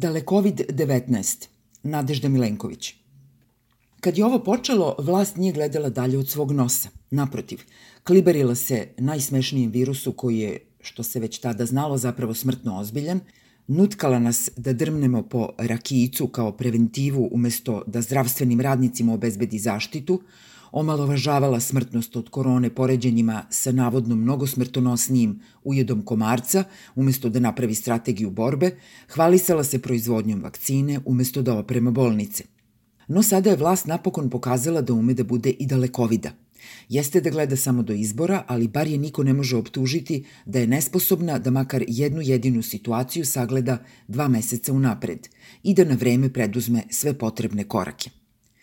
Dalekovid-19. Nadežda Milenković. Kad je ovo počelo, vlast nije gledala dalje od svog nosa. Naprotiv, kliberila se najsmešnijem virusu koji je, što se već tada znalo, zapravo smrtno ozbiljan, nutkala nas da drmnemo po rakijicu kao preventivu umesto da zdravstvenim radnicima obezbedi zaštitu, omalovažavala smrtnost od korone poređenjima sa navodno mnogo smrtonosnijim ujedom komarca umesto da napravi strategiju borbe, hvalisala se proizvodnjom vakcine umesto da oprema bolnice. No sada je vlast napokon pokazala da ume da bude i dalekovida. Jeste da gleda samo do izbora, ali bar je niko ne može optužiti da je nesposobna da makar jednu jedinu situaciju sagleda dva meseca unapred i da na vreme preduzme sve potrebne korake.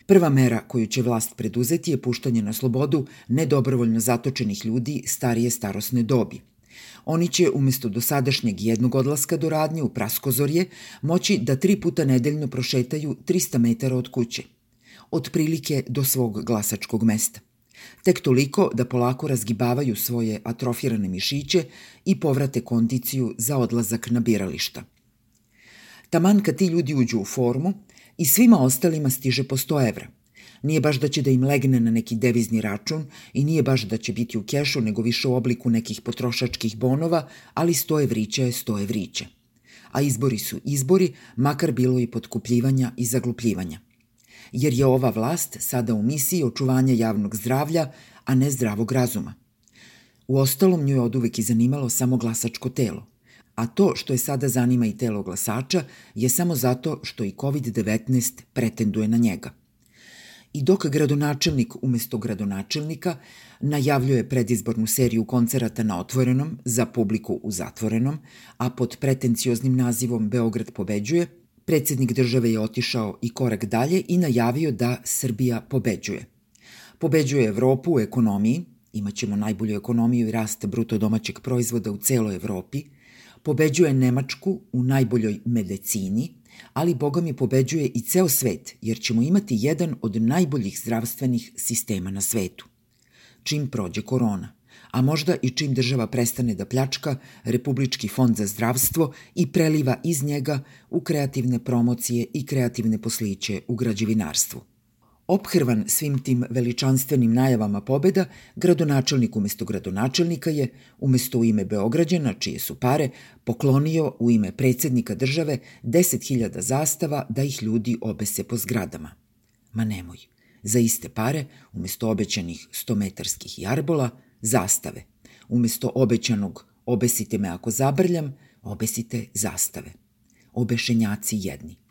Prva mera koju će vlast preduzeti je puštanje na slobodu nedobrovoljno zatočenih ljudi starije starosne dobi. Oni će umesto dosadašnjeg jednog odlaska do radnje u Praskozorje moći da tri puta nedeljno prošetaju 300 metara od kuće, otprilike do svog glasačkog mesta. Tek toliko da polako razgibavaju svoje atrofirane mišiće i povrate kondiciju za odlazak na birališta. Taman kad ti ljudi uđu u formu, i svima ostalima stiže po 100 evra. Nije baš da će da im legne na neki devizni račun i nije baš da će biti u kešu, nego više u obliku nekih potrošačkih bonova, ali 100 evrića je 100 evrića. A izbori su izbori, makar bilo i potkupljivanja i zaglupljivanja. Jer je ova vlast sada u misiji očuvanja javnog zdravlja, a ne zdravog razuma. U ostalom nju je od uvek i zanimalo samo glasačko telo – a to što je sada zanima i telo glasača je samo zato što i COVID-19 pretenduje na njega. I dok gradonačelnik umesto gradonačelnika najavljuje predizbornu seriju koncerata na otvorenom za publiku u zatvorenom, a pod pretencioznim nazivom Beograd pobeđuje, predsednik države je otišao i korak dalje i najavio da Srbija pobeđuje. Pobeđuje Evropu u ekonomiji, imaćemo najbolju ekonomiju i rast bruto domaćeg proizvoda u celoj Evropi – Pobeđuje Nemačku u najboljoj medicini, ali Boga mi pobeđuje i ceo svet, jer ćemo imati jedan od najboljih zdravstvenih sistema na svetu. Čim prođe korona, a možda i čim država prestane da pljačka Republički fond za zdravstvo i preliva iz njega u kreativne promocije i kreativne posliće u građevinarstvu. Ophrvan svim tim veličanstvenim najavama pobeda, gradonačelnik umesto gradonačelnika je, umesto u ime Beograđana, čije su pare, poklonio u ime predsednika države 10.000 zastava da ih ljudi obese po zgradama. Ma nemoj. Za iste pare, umesto obećanih 100-metarskih jarbola, zastave. Umesto obećanog obesite me ako zabrljam, obesite zastave. Obešenjaci jedni.